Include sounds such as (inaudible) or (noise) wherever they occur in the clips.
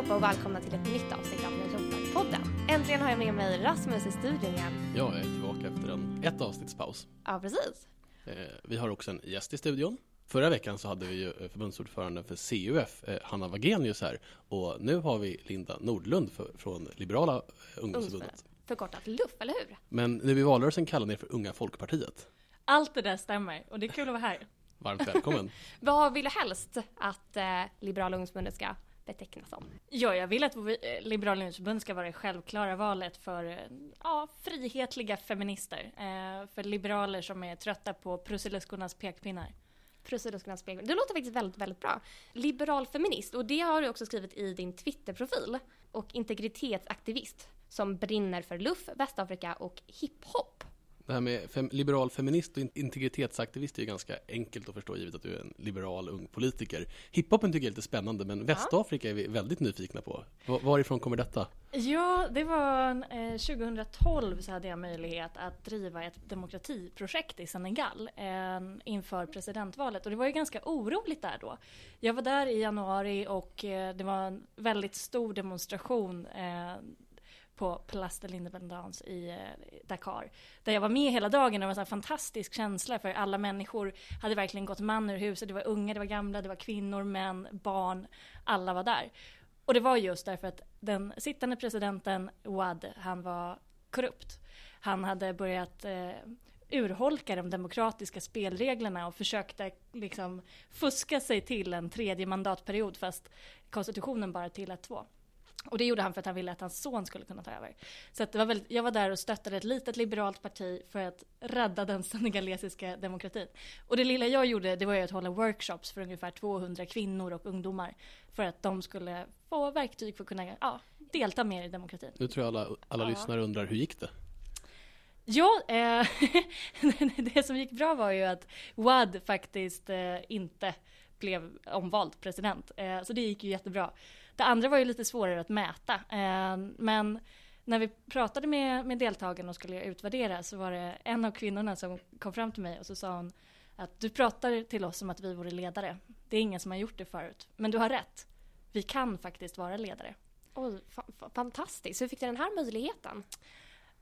allihopa och välkomna till ett nytt avsnitt av Jobbar-podden. Äntligen har jag med mig Rasmus i studion igen. Jag är tillbaka efter en ett avsnittspaus. Ja, precis. Eh, vi har också en gäst i studion. Förra veckan så hade vi ju eh, förbundsordföranden för CUF, eh, Hanna Wagenius här. Och nu har vi Linda Nordlund för, från Liberala ungdomsförbundet. Förkortat LUF, eller hur? Men nu i valrörelsen kallade ni er för Unga Folkpartiet. Allt det där stämmer och det är kul att vara här. Varmt välkommen. (laughs) Vad vill du helst att eh, Liberala ungdomsförbundet ska betecknas som? Ja, jag vill att eh, Liberala ungdomsförbundet ska vara det självklara valet för eh, ja, frihetliga feminister. Eh, för liberaler som är trötta på prussiluskornas pekpinnar. Prussiluskornas pekpinnar. Det låter faktiskt väldigt, väldigt bra. Liberal feminist, och det har du också skrivit i din Twitterprofil. Och integritetsaktivist som brinner för luff, Västafrika och hiphop. Det här med fem, liberal feminist och integritetsaktivist är ju ganska enkelt att förstå givet att du är en liberal ung politiker. Hiphopen tycker jag är lite spännande men Västafrika är vi väldigt nyfikna på. Var, varifrån kommer detta? Ja, det var eh, 2012 så hade jag möjlighet att driva ett demokratiprojekt i Senegal eh, inför presidentvalet och det var ju ganska oroligt där då. Jag var där i januari och eh, det var en väldigt stor demonstration eh, på Place de l'Independance i eh, Dakar. Där jag var med hela dagen och det var en fantastisk känsla för alla människor hade verkligen gått man ur huset. Det var unga, det var gamla, det var kvinnor, män, barn. Alla var där. Och det var just därför att den sittande presidenten Ouad, han var korrupt. Han hade börjat eh, urholka de demokratiska spelreglerna och försökte liksom fuska sig till en tredje mandatperiod fast konstitutionen bara tillät två. Och det gjorde han för att han ville att hans son skulle kunna ta över. Så det var väldigt, jag var där och stöttade ett litet liberalt parti för att rädda den (laughs) senegalesiska demokratin. Och det lilla jag gjorde, det var ju att hålla workshops för ungefär 200 kvinnor och ungdomar. För att de skulle få verktyg för att kunna ja, delta mer i demokratin. Nu tror jag alla, alla ja. lyssnare undrar, hur gick det? Ja, eh, (laughs) det som gick bra var ju att Wad faktiskt eh, inte blev omvald president. Eh, så det gick ju jättebra. Det andra var ju lite svårare att mäta. Eh, men när vi pratade med, med deltagarna och skulle utvärdera så var det en av kvinnorna som kom fram till mig och så sa hon att du pratar till oss som att vi vore ledare. Det är ingen som har gjort det förut. Men du har rätt. Vi kan faktiskt vara ledare. Oj, fa fantastiskt. Hur fick du den här möjligheten?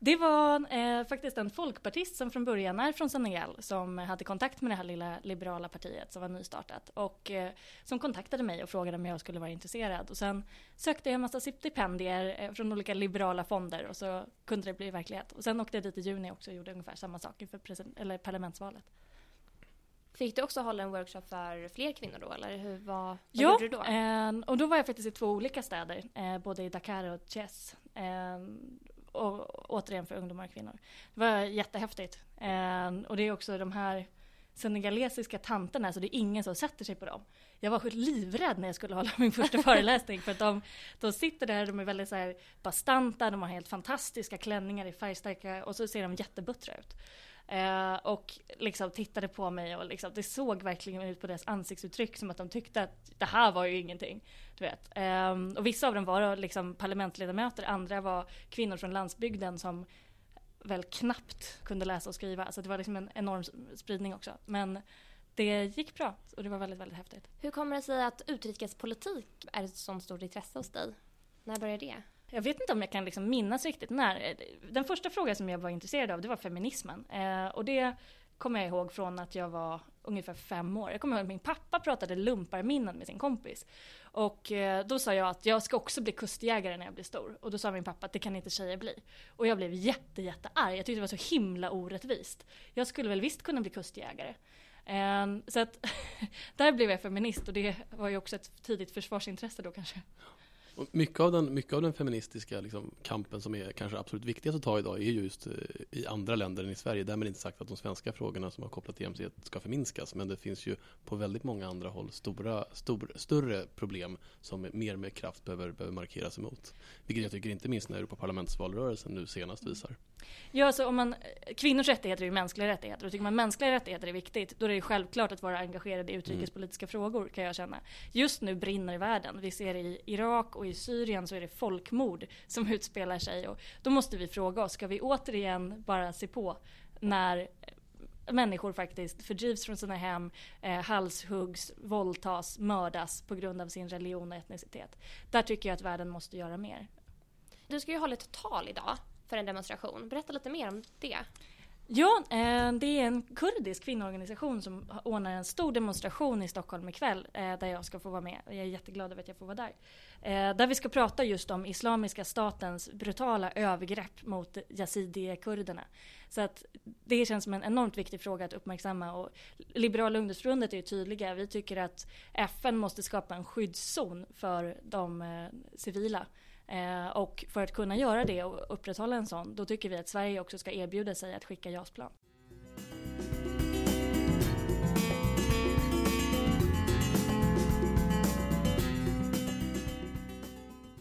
Det var eh, faktiskt en folkpartist som från början är från Senegal som hade kontakt med det här lilla liberala partiet som var nystartat och eh, som kontaktade mig och frågade om jag skulle vara intresserad. Och sen sökte jag en massa stipendier eh, från olika liberala fonder och så kunde det bli verklighet. Och sen åkte jag dit i juni också och gjorde ungefär samma sak inför eller parlamentsvalet. Fick du också hålla en workshop för fler kvinnor då eller hur, vad, vad ja, gjorde du då? Eh, och då var jag faktiskt i två olika städer, eh, både i Dakar och Thiès. Eh, och återigen för ungdomar och kvinnor. Det var jättehäftigt. Eh, och det är också de här senegalesiska tanterna, så det är ingen som sätter sig på dem. Jag var livrädd när jag skulle hålla min första (laughs) föreläsning för att de, de sitter där, de är väldigt så här bastanta, de har helt fantastiska klänningar i färgstarka och så ser de jättebuttra ut. Eh, och liksom tittade på mig och liksom, det såg verkligen ut på deras ansiktsuttryck som att de tyckte att det här var ju ingenting. Du vet. Eh, och vissa av dem var liksom parlamentsledamöter, andra var kvinnor från landsbygden som väl knappt kunde läsa och skriva. Alltså det var liksom en enorm spridning också. Men det gick bra och det var väldigt, väldigt häftigt. Hur kommer det sig att utrikespolitik är ett sånt stort intresse hos dig? När började det? Jag vet inte om jag kan liksom minnas riktigt när. Den första frågan som jag var intresserad av det var feminismen. Eh, och det kommer jag ihåg från att jag var ungefär fem år. Jag kommer ihåg att min pappa pratade lumparminnen med sin kompis. Och eh, då sa jag att jag ska också bli kustjägare när jag blir stor. Och då sa min pappa att det kan inte tjejer bli. Och jag blev jätte, jätte arg. Jag tyckte det var så himla orättvist. Jag skulle väl visst kunna bli kustjägare. Ehm, så att (laughs) där blev jag feminist och det var ju också ett tidigt försvarsintresse då kanske. Och mycket, av den, mycket av den feministiska liksom, kampen som är kanske absolut viktigast att ta idag är just eh, i andra länder än i Sverige. Därmed inte sagt att de svenska frågorna som har kopplat till jämställdhet ska förminskas. Men det finns ju på väldigt många andra håll stora, stor, större problem som mer med kraft behöver, behöver markeras emot. Vilket jag tycker inte minst när Europaparlamentsvalrörelsen nu senast visar. Ja, alltså om man, kvinnors rättigheter är ju mänskliga rättigheter och tycker man mänskliga rättigheter är viktigt, då är det självklart att vara engagerad i utrikespolitiska mm. frågor kan jag känna. Just nu brinner i världen. Vi ser i Irak och i Syrien så är det folkmord som (laughs) utspelar sig och då måste vi fråga oss, ska vi återigen bara se på när eh, människor faktiskt fördrivs från sina hem, eh, halshuggs, våldtas, mördas på grund av sin religion och etnicitet. Där tycker jag att världen måste göra mer. Du ska ju hålla ett tal idag för en demonstration. Berätta lite mer om det. Ja, eh, det är en kurdisk kvinnoorganisation som ordnar en stor demonstration i Stockholm ikväll eh, där jag ska få vara med. Jag är jätteglad över att jag får vara där. Eh, där vi ska prata just om Islamiska statens brutala övergrepp mot yazidi-kurderna. Så att det känns som en enormt viktig fråga att uppmärksamma och Liberala ungdomsförbundet är ju tydliga. Vi tycker att FN måste skapa en skyddszon för de civila. Eh, och för att kunna göra det och upprätthålla en sån, då tycker vi att Sverige också ska erbjuda sig att skicka JAS-plan.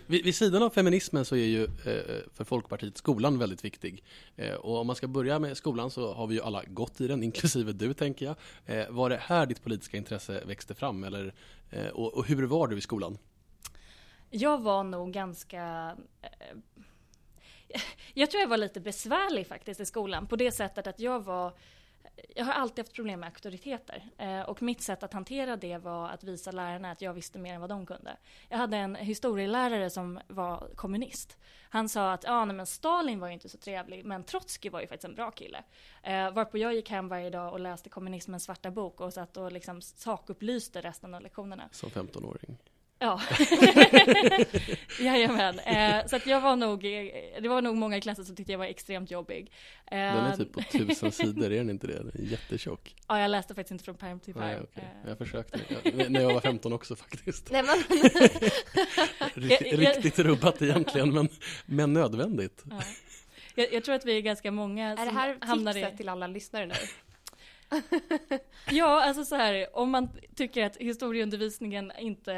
Vid, vid sidan av feminismen så är ju eh, för Folkpartiet skolan väldigt viktig. Eh, och om man ska börja med skolan så har vi ju alla gått i den, (laughs) inklusive du tänker jag. Eh, var det här ditt politiska intresse växte fram eller, eh, och, och hur var du i skolan? Jag var nog ganska... Eh, (laughs) jag tror jag var lite besvärlig faktiskt i skolan på det sättet att jag var jag har alltid haft problem med auktoriteter eh, och mitt sätt att hantera det var att visa lärarna att jag visste mer än vad de kunde. Jag hade en historielärare som var kommunist. Han sa att ah, nej, men Stalin var ju inte så trevlig, men Trotskij var ju faktiskt en bra kille. Eh, varpå jag gick hem varje dag och läste kommunismens svarta bok och satt och liksom sakupplyste resten av lektionerna. Som 15-åring? Ja, (laughs) jajamän. Eh, så att jag var nog, eh, det var nog många i klassen som tyckte jag var extremt jobbig. Eh, den är typ på tusen (laughs) sidor, är den inte det? Den är jättetjock. Ja, jag läste faktiskt inte från pärm till pärm. okay. Eh. Jag försökte, jag, när jag var 15 också faktiskt. Nej, men... (laughs) riktigt, riktigt rubbat egentligen, men, men nödvändigt. Ja. Jag, jag, tror att vi är ganska många som hamnar i... Är det här tipset i... till alla lyssnare nu? (laughs) ja, alltså så här, om man tycker att historieundervisningen inte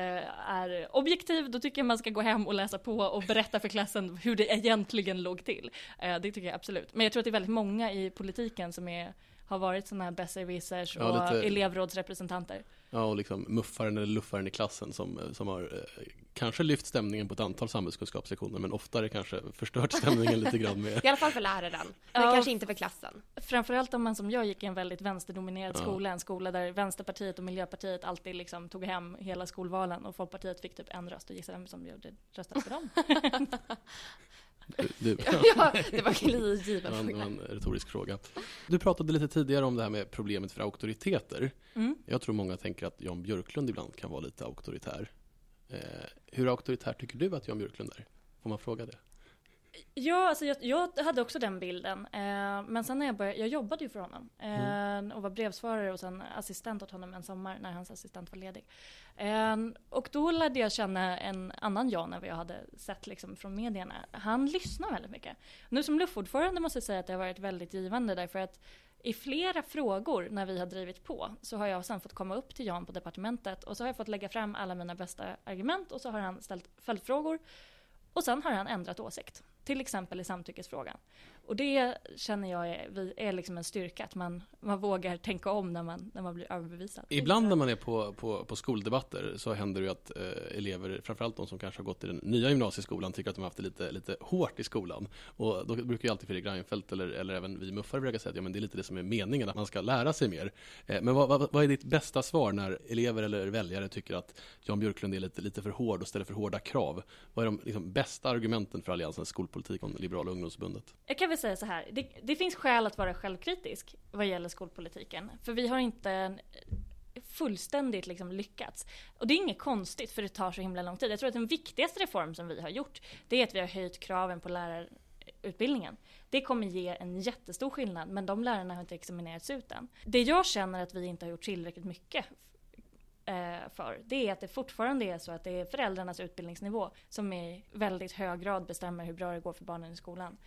är objektiv, då tycker jag man ska gå hem och läsa på och berätta för klassen hur det egentligen låg till. Eh, det tycker jag absolut. Men jag tror att det är väldigt många i politiken som är, har varit sådana här besserwissers och ja, lite... elevrådsrepresentanter. Ja, och liksom muffaren eller luffaren i klassen som, som har eh, kanske lyft stämningen på ett antal samhällskunskapslektioner men oftare kanske förstört stämningen lite grann med... (laughs) I alla fall för läraren, men ja, kanske inte för klassen. Framförallt om man som jag gick i en väldigt vänsterdominerad ja. skola, en skola där Vänsterpartiet och Miljöpartiet alltid liksom tog hem hela skolvalen och Folkpartiet fick typ en röst och gissa vem som röstade för dem. (laughs) (laughs) Du, (laughs) ja, det var en given retorisk fråga. Du pratade lite tidigare om det här med problemet för auktoriteter. Mm. Jag tror många tänker att Jan Björklund ibland kan vara lite auktoritär. Eh, hur auktoritär tycker du att Jan Björklund är? Får man fråga det? Ja, alltså jag, jag, hade också den bilden. Eh, men sen när jag började, jag jobbade ju för honom. Eh, mm. Och var brevsvarare och sen assistent åt honom en sommar när hans assistent var ledig. Eh, och då lärde jag känna en annan Jan än vad jag hade sett liksom, från medierna. Han lyssnar väldigt mycket. Nu som luffordförande måste jag säga att det har varit väldigt givande därför att i flera frågor när vi har drivit på så har jag sen fått komma upp till Jan på departementet och så har jag fått lägga fram alla mina bästa argument och så har han ställt följdfrågor och sen har han ändrat åsikt. Till exempel i samtyckesfrågan. Och det känner jag är, är liksom en styrka, att man, man vågar tänka om när man, när man blir överbevisad. Ibland när man är på, på, på skoldebatter så händer det ju att eh, elever, framförallt de som kanske har gått i den nya gymnasieskolan, tycker att de har haft det lite, lite hårt i skolan. Och då brukar ju alltid Fredrik Reinfeldt eller, eller även vi muffare brukar säga att ja, men det är lite det som är meningen, att man ska lära sig mer. Eh, men vad, vad, vad, är ditt bästa svar när elever eller väljare tycker att Jan Björklund är lite, lite för hård och ställer för hårda krav? Vad är de liksom, bästa argumenten för Alliansens skolpolitik och Liberala ungdomsförbundet? Jag kan säga så här, det, det finns skäl att vara självkritisk vad gäller skolpolitiken. För vi har inte fullständigt liksom lyckats. Och det är inget konstigt för det tar så himla lång tid. Jag tror att den viktigaste reform som vi har gjort, det är att vi har höjt kraven på lärarutbildningen. Det kommer ge en jättestor skillnad, men de lärarna har inte examinerats ut än. Det jag känner att vi inte har gjort tillräckligt mycket eh, för, det är att det fortfarande är så att det är föräldrarnas utbildningsnivå som i väldigt hög grad bestämmer hur bra det går för barnen i skolan.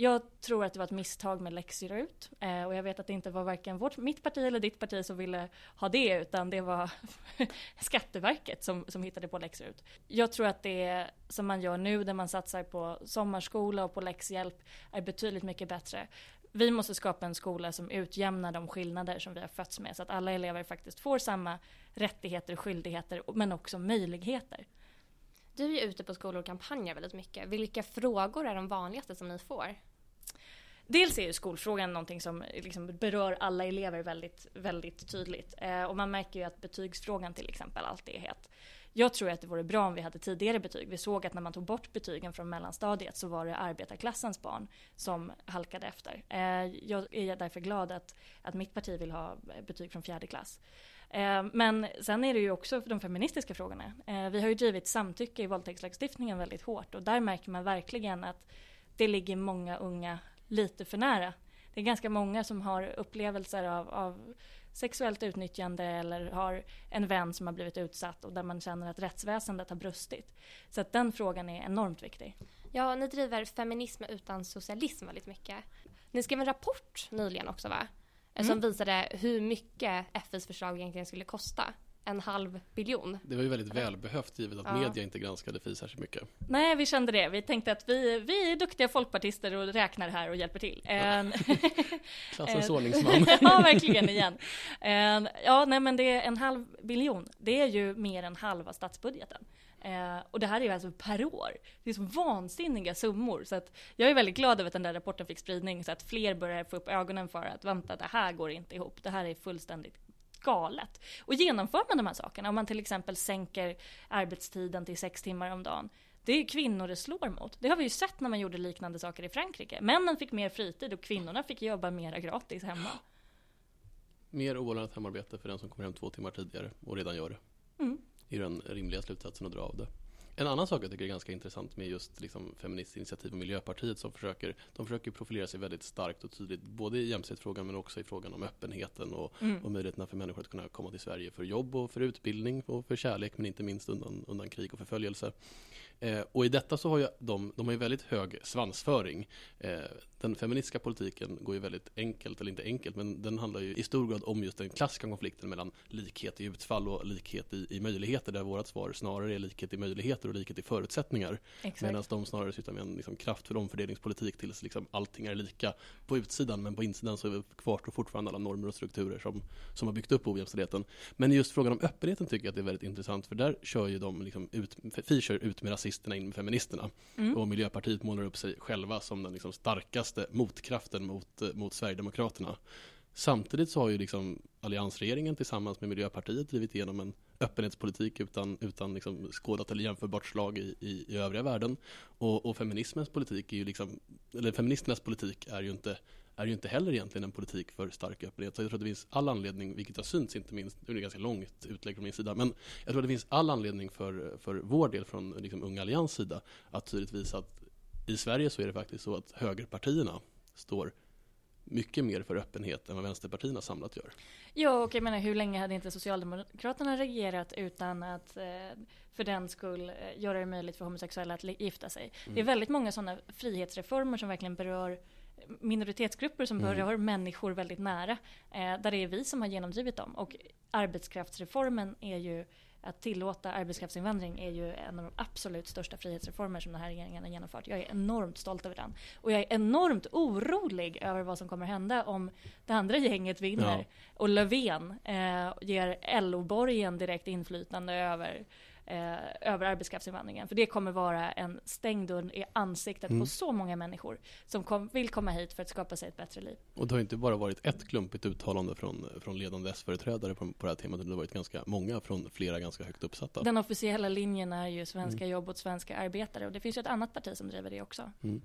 Jag tror att det var ett misstag med läxrut eh, och jag vet att det inte var varken vårt, mitt parti eller ditt parti som ville ha det utan det var (laughs) Skatteverket som, som hittade på läxrut. Jag tror att det som man gör nu där man satsar på sommarskola och på läxhjälp är betydligt mycket bättre. Vi måste skapa en skola som utjämnar de skillnader som vi har fötts med så att alla elever faktiskt får samma rättigheter och skyldigheter men också möjligheter. Du är ju ute på skolor och kampanjer väldigt mycket. Vilka frågor är de vanligaste som ni får? Dels är ju skolfrågan någonting som liksom berör alla elever väldigt, väldigt tydligt. Eh, och man märker ju att betygsfrågan till exempel alltid är het. Jag tror att det vore bra om vi hade tidigare betyg. Vi såg att när man tog bort betygen från mellanstadiet så var det arbetarklassens barn som halkade efter. Eh, jag är därför glad att, att mitt parti vill ha betyg från fjärde klass. Eh, men sen är det ju också de feministiska frågorna. Eh, vi har ju drivit samtycke i våldtäktslagstiftningen väldigt hårt och där märker man verkligen att det ligger många unga lite för nära. Det är ganska många som har upplevelser av, av sexuellt utnyttjande eller har en vän som har blivit utsatt och där man känner att rättsväsendet har brustit. Så att den frågan är enormt viktig. Ja, ni driver feminism utan socialism väldigt mycket. Ni skrev en rapport nyligen också va? Mm. Som visade hur mycket FIs förslag egentligen skulle kosta en halv biljon. Det var ju väldigt välbehövt givet att ja. media inte granskade FI särskilt mycket. Nej, vi kände det. Vi tänkte att vi, vi är duktiga folkpartister och räknar här och hjälper till. Ja. (laughs) Klassens ordningsman. (laughs) ja, verkligen igen. Ja, nej men det är en halv biljon. Det är ju mer än halva statsbudgeten. Eh, och det här är ju alltså per år. Det är så vansinniga summor. Så att jag är väldigt glad över att den där rapporten fick spridning så att fler börjar få upp ögonen för att vänta, det här går inte ihop. Det här är fullständigt galet. Och genomför man de här sakerna, om man till exempel sänker arbetstiden till sex timmar om dagen, det är kvinnor det slår mot. Det har vi ju sett när man gjorde liknande saker i Frankrike. Männen fick mer fritid och kvinnorna fick jobba mera gratis hemma. Mer oavlönat hemarbete för den som kommer hem två timmar tidigare och redan gör det. Mm. är den rimliga slutsatsen att dra av det. En annan sak jag tycker är ganska intressant med just liksom Feministiskt initiativ och Miljöpartiet som försöker, de försöker profilera sig väldigt starkt och tydligt både i jämställdhetsfrågan men också i frågan om öppenheten och, mm. och möjligheterna för människor att kunna komma till Sverige för jobb och för utbildning och för kärlek men inte minst undan, undan krig och förföljelse. Eh, och i detta så har ju de, de har ju väldigt hög svansföring. Eh, den feministiska politiken går ju väldigt enkelt, eller inte enkelt, men den handlar ju i stor grad om just den klassiska konflikten mellan likhet i utfall och likhet i, i möjligheter, där vårt svar snarare är likhet i möjligheter och likhet i förutsättningar. Medan de snarare sysslar med en liksom, kraftfull omfördelningspolitik tills liksom, allting är lika på utsidan, men på insidan så kvarstår fortfarande alla normer och strukturer som, som har byggt upp ojämställdheten. Men just frågan om öppenheten tycker jag att det är väldigt intressant, för där kör ju de liksom ut, Fi kör ut med rasisterna in med feministerna. Mm. Och Miljöpartiet målar upp sig själva som den liksom starkaste starkaste motkraften mot, eh, mot Sverigedemokraterna. Samtidigt så har ju liksom alliansregeringen tillsammans med Miljöpartiet drivit igenom en öppenhetspolitik utan, utan liksom skådat eller jämförbart slag i, i, i övriga världen. Och, och, feminismens politik är ju liksom, eller feministernas politik är ju inte är ju inte heller egentligen en politik för stark öppenhet. Så jag tror att det finns all anledning, vilket har synts inte minst, det är ganska långt utlägg från min sida, men jag tror att det finns all anledning för, för vår del från liksom Unga Allians sida att tydligt visa att i Sverige så är det faktiskt så att högerpartierna står mycket mer för öppenhet än vad vänsterpartierna samlat gör. Ja, och jag menar hur länge hade inte Socialdemokraterna regerat utan att eh, för den skull eh, göra det möjligt för homosexuella att gifta sig. Mm. Det är väldigt många sådana frihetsreformer som verkligen berör minoritetsgrupper som mm. berör människor väldigt nära. Eh, där det är vi som har genomdrivit dem. Och arbetskraftsreformen är ju att tillåta arbetskraftsinvandring är ju en av de absolut största frihetsreformer som den här regeringen har genomfört. Jag är enormt stolt över den. Och jag är enormt orolig över vad som kommer hända om det andra gänget vinner ja. och Löfven eh, ger LO-borgen direkt inflytande över eh, över arbetskraftsinvandringen. För det kommer vara en stängd dörr i ansiktet mm. på så många människor som kom, vill komma hit för att skapa sig ett bättre liv. Och det har inte bara varit ett klumpigt uttalande från, från ledande S-företrädare på, på det här temat, det har varit ganska många från flera ganska högt uppsatta. Den officiella linjen är ju svenska mm. jobb åt svenska arbetare och det finns ju ett annat parti som driver det också. Mm.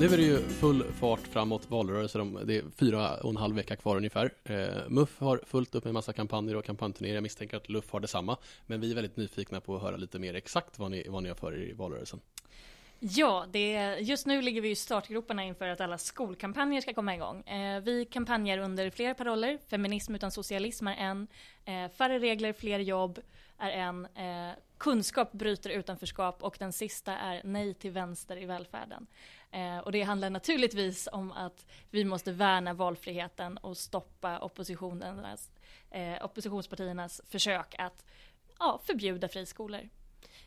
Nu är det ju full fart framåt valrörelsen. Det är fyra och en halv vecka kvar ungefär. Eh, MUF har fullt upp med massa kampanjer och kampanjturnéer. Jag misstänker att LUF har detsamma. Men vi är väldigt nyfikna på att höra lite mer exakt vad ni, vad ni har för er i valrörelsen. Ja, det just nu ligger vi i startgroparna inför att alla skolkampanjer ska komma igång. Eh, vi kampanjer under flera paroller. Feminism utan socialism är en. Eh, färre regler, fler jobb är en. Eh, kunskap bryter utanförskap och den sista är nej till vänster i välfärden. Eh, och det handlar naturligtvis om att vi måste värna valfriheten och stoppa oppositionens, eh, oppositionspartiernas försök att ja, förbjuda friskolor.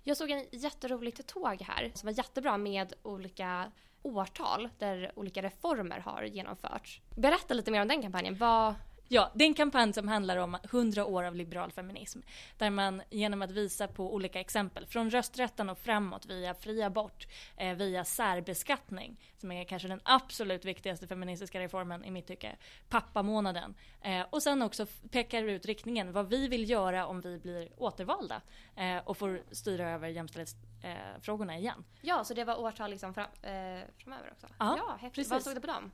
Jag såg en jätteroligt tåg här som var jättebra med olika årtal där olika reformer har genomförts. Berätta lite mer om den kampanjen. Vad, Ja, det är en kampanj som handlar om 100 år av liberal feminism. Där man genom att visa på olika exempel, från rösträtten och framåt via fri abort, eh, via särbeskattning, som är kanske den absolut viktigaste feministiska reformen i mitt tycke, pappamånaden. Eh, och sen också pekar ut riktningen, vad vi vill göra om vi blir återvalda eh, och får styra över jämställdhetsfrågorna igen. Ja, så det var årtal liksom fram, eh, framöver också? Ja, ja häftigt. precis. Vad stod det på dem?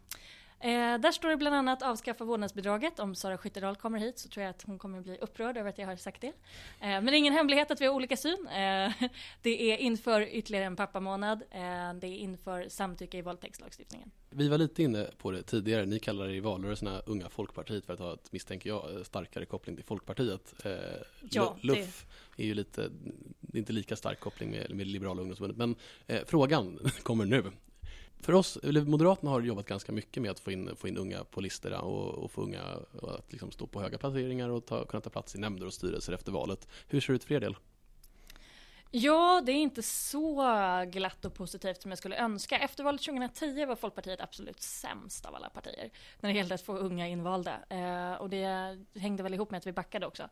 Eh, där står det bland annat avskaffa vårdnadsbidraget. Om Sara Skyttedal kommer hit så tror jag att hon kommer bli upprörd över att jag har sagt det. Eh, men det är ingen hemlighet att vi har olika syn. Eh, (laughs) det är inför ytterligare en pappamånad. Eh, det är inför samtycke i våldtäktslagstiftningen. Vi var lite inne på det tidigare. Ni kallade i valrörelserna Unga Folkpartiet för att ha ett, misstänker jag, starkare koppling till Folkpartiet. Eh, Ja, Lu- LUF är ju lite, det inte lika stark koppling med, med Liberala ungdomsförbundet. Men eh, frågan (laughs) kommer nu. För oss, eller Moderaterna har jobbat ganska mycket med att få in, få in unga på listorna och, och få unga att liksom stå på höga placeringar och ta, kunna ta plats i nämnder och styrelser efter valet. Hur ser det ut för er del? Ja, det är inte så glatt och positivt som jag skulle önska. Efter valet 2010 var Folkpartiet absolut sämst av alla partier när det gällde att få unga invalda. Eh, och det hängde väl ihop med att vi backade också.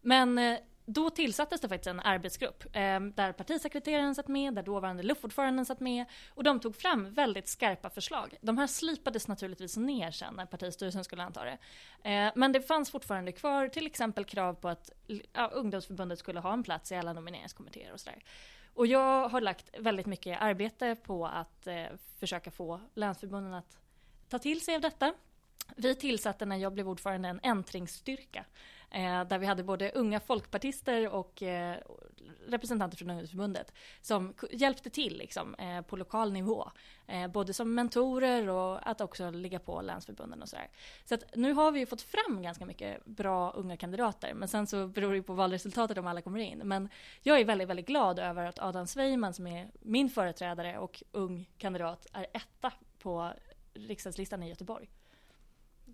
Men eh, då tillsattes det faktiskt en arbetsgrupp eh, där partisekreteraren satt med, där dåvarande luftordföranden satt med och de tog fram väldigt skarpa förslag. De här slipades naturligtvis ner sen när partistyrelsen skulle anta det. Eh, men det fanns fortfarande kvar till exempel krav på att ja, ungdomsförbundet skulle ha en plats i alla nomineringskommittéer och sådär. Och jag har lagt väldigt mycket arbete på att eh, försöka få länsförbunden att ta till sig av detta. Vi tillsatte när jag blev ordförande en äntringsstyrka Eh, där vi hade både unga folkpartister och eh, representanter från ungdomsförbundet som hjälpte till liksom, eh, på lokal nivå. Eh, både som mentorer och att också ligga på länsförbunden och sådär. Så att nu har vi ju fått fram ganska mycket bra unga kandidater men sen så beror det ju på valresultatet om alla kommer in. Men jag är väldigt, väldigt glad över att Adam Sveiman som är min företrädare och ung kandidat är etta på riksdagslistan i Göteborg.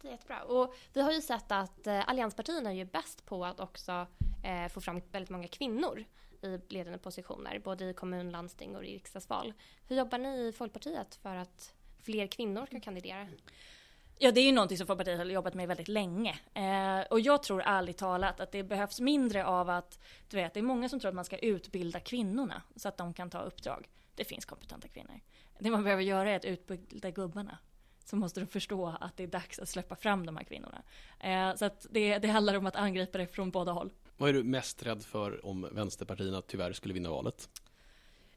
Det är jättebra. Och vi har ju sett att eh, allianspartierna är ju bäst på att också eh, få fram väldigt många kvinnor i ledande positioner, både i kommun, landsting och i riksdagsval. Hur jobbar ni i Folkpartiet för att fler kvinnor ska kandidera? Ja, det är ju någonting som Folkpartiet har jobbat med väldigt länge. Eh, och jag tror ärligt talat att det behövs mindre av att, du vet, det är många som tror att man ska utbilda kvinnorna så att de kan ta uppdrag. Det finns kompetenta kvinnor. Det man behöver göra är att utbilda gubbarna. Så måste de förstå att det är dags att släppa fram de här kvinnorna. Eh, så att det, det handlar om att angripa det från båda håll. Vad är du mest rädd för om vänsterpartierna tyvärr skulle vinna valet?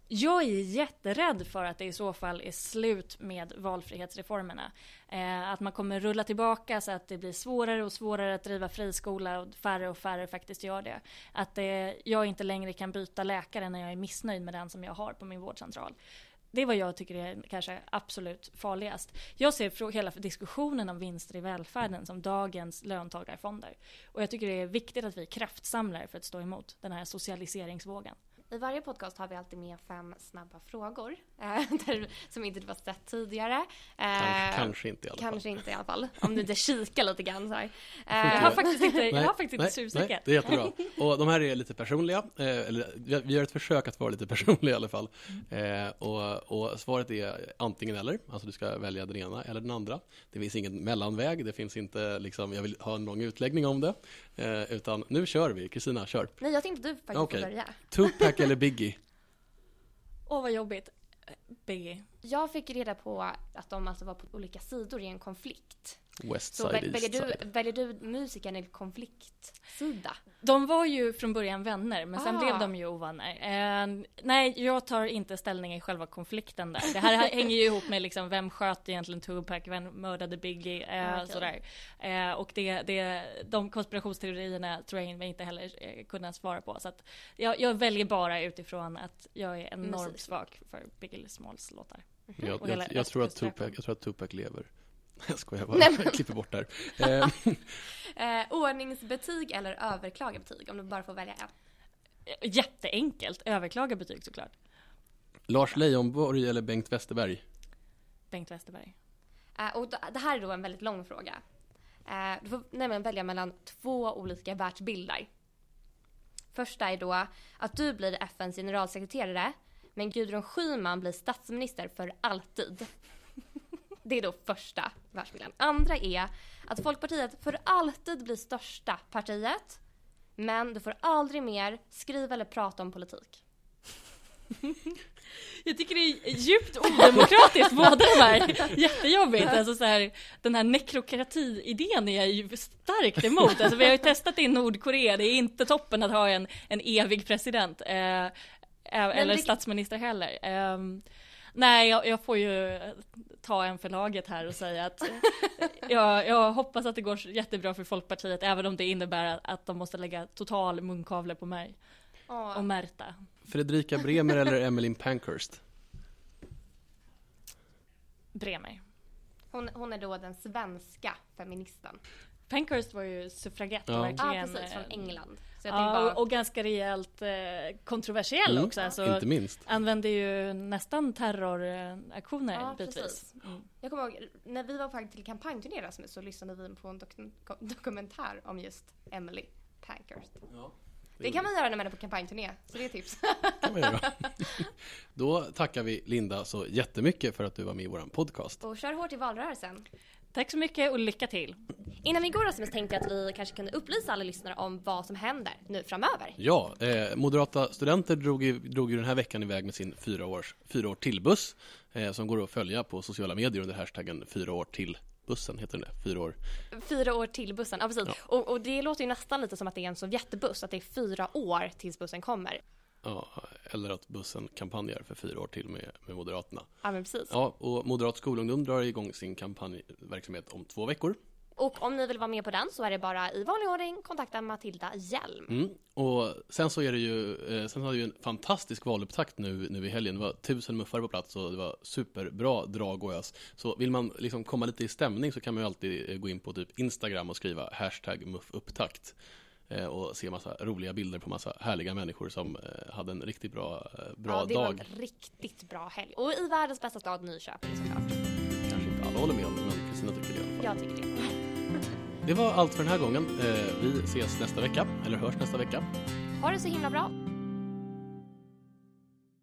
Jag är jätterädd för att det i så fall är slut med valfrihetsreformerna. Eh, att man kommer rulla tillbaka så att det blir svårare och svårare att driva friskola och färre och färre faktiskt gör det. Att eh, jag inte längre kan byta läkare när jag är missnöjd med den som jag har på min vårdcentral. Det är vad jag tycker är kanske absolut farligast. Jag ser hela diskussionen om vinster i välfärden som dagens löntagarfonder. Och jag tycker det är viktigt att vi kraftsamlar för att stå emot den här socialiseringsvågen. I varje podcast har vi alltid med fem snabba frågor eh, (laughs) där, som inte du har sett tidigare. Kanske, Eh, kanske inte i alla fall. Kanske inte i alla fall. Om du inte kikar lite grann så här. Jag Eh, har faktiskt inte, jag Nej, har faktiskt inte nej, tjuvkikat. nej, det är jättebra. Och de här är lite personliga, eller vi- gör ett försök att vara lite (laughs) personliga i alla fall. Och, och svaret är antingen eller, alltså du ska välja den ena eller den andra. Det finns ingen mellanväg, det finns inte liksom, jag vill ha en lång utläggning om det. Utan nu kör vi, Kristina, kör. Nej, jag tänkte du faktiskt får börja. Tupac eller Biggie? Åh vad jobbigt. Biggie. Jag fick reda på att de alltså var på olika sidor i en konflikt. West Så Side, väljer du, Side. väljer du musikern i konfliktsida? De var ju från början vänner, men sen Ah. blev de ju ovänner. Eh, nej, jag tar inte ställning i själva konflikten där. Det här (laughs) hänger ju ihop med liksom, vem sköt egentligen Tupac, vem mördade Biggie, eh, Ah, okej. sådär. Eh, och det, det, de konspirationsteorierna tror jag mig inte heller eh, kunna svara på. Så att jag, jag väljer bara utifrån att jag är enormt Musik. svag för Biggie Smalls låtar. Jag, Och hela jag, jag, tror att. Tupac, jag tror att Tupac lever. (laughs) Jag skojar bara, Nej, men- jag klipper bort där. Eh, (laughs) Eh, ordningsbetyg eller överklagarbetyg? Om du bara får välja en. Jätteenkelt, överklaga betyg såklart. Lars Leijonborg eller Bengt Westerberg? Bengt Westerberg. Eh, och det här är då en väldigt lång fråga. Eh, du får nämligen välja mellan två olika världsbilder. Första är då att du blir FNs generalsekreterare men Gudrun Schyman blir statsminister för alltid. Det är då första världsbilden. Andra är att Folkpartiet för alltid blir största partiet. Men du får aldrig mer skriva eller prata om politik. (laughs) Jag tycker det är djupt odemokratiskt båda de här. Jättejobbigt. Alltså så här, den här nekrokrati-idén är jag ju starkt emot. Alltså vi har ju testat det i Nordkorea. Det är inte toppen att ha en, en evig president. Eh, eller det... statsminister heller. Eh, nej, jag, jag, får ju ta en för laget här och säga att (laughs) jag, jag, hoppas att det går jättebra för Folkpartiet, även om det innebär att de måste lägga total munkavle på mig. Och Märta. Fredrika Bremer eller Emmeline Pankhurst? Bremer. Hon, hon är då den svenska feministen. Pankhurst var ju suffragett ja. verkligen. Ja, precis, från England. Så ja, bara... och ganska rejält eh, kontroversiell mm, också. Alltså, inte minst. Använde ju nästan terroraktioner ja, bitvis. Mm. Jag kommer ihåg, när vi var på väg till kampanjturné Rasmus så lyssnade vi på en dok (laughs) dokumentär om just Emily Pankhurst. Ja. Det kan man göra när man är på kampanjturné, så det är tips. (laughs) Då tackar vi Linda så jättemycket för att du var med i vår podcast. Och kör hårt i valrörelsen. Tack så mycket och lycka till. Innan vi går Rasmus tänkte jag att vi kanske kunde upplysa alla lyssnare om vad som händer nu framöver. Ja, eh, Moderata studenter drog ju, drog ju den här veckan iväg med sin fyra, års, fyra år till buss eh, som går att följa på sociala medier under hashtaggen fyra år till bussen, heter den det? Fyra år? Fyra år till bussen, ja precis. Ja. Och, och, det låter ju nästan lite som att det är en Sovjetbuss, att det är fyra år tills bussen kommer. Ja, eller att bussen kampanjar för fyra år till med, med Moderaterna. Ja, men precis. Ja, och Moderat skolungdom drar igång sin kampanjverksamhet om två veckor. Och om ni vill vara med på den så är det bara i vanlig ordning kontakta Matilda Hjelm. Mm. Och sen så är det ju, eh, sen har vi en fantastisk valupptakt nu, nu i helgen. Det var tusen muffar på plats och det var superbra drag och ös. Så vill man liksom komma lite i stämning så kan man ju alltid eh, gå in på typ Instagram och skriva hashtag muffupptakt. Eh, och se massa roliga bilder på massa härliga människor som eh, hade en riktigt bra, eh, bra dag. Ja, det var en riktigt bra helg. Och i världens bästa stad Nyköping såklart. Kanske inte alla håller med om det, men Kristina tycker det i alla fall. Jag tycker det. Det var allt för den här gången. Vi ses nästa vecka, eller hörs nästa vecka. Ha det så himla bra.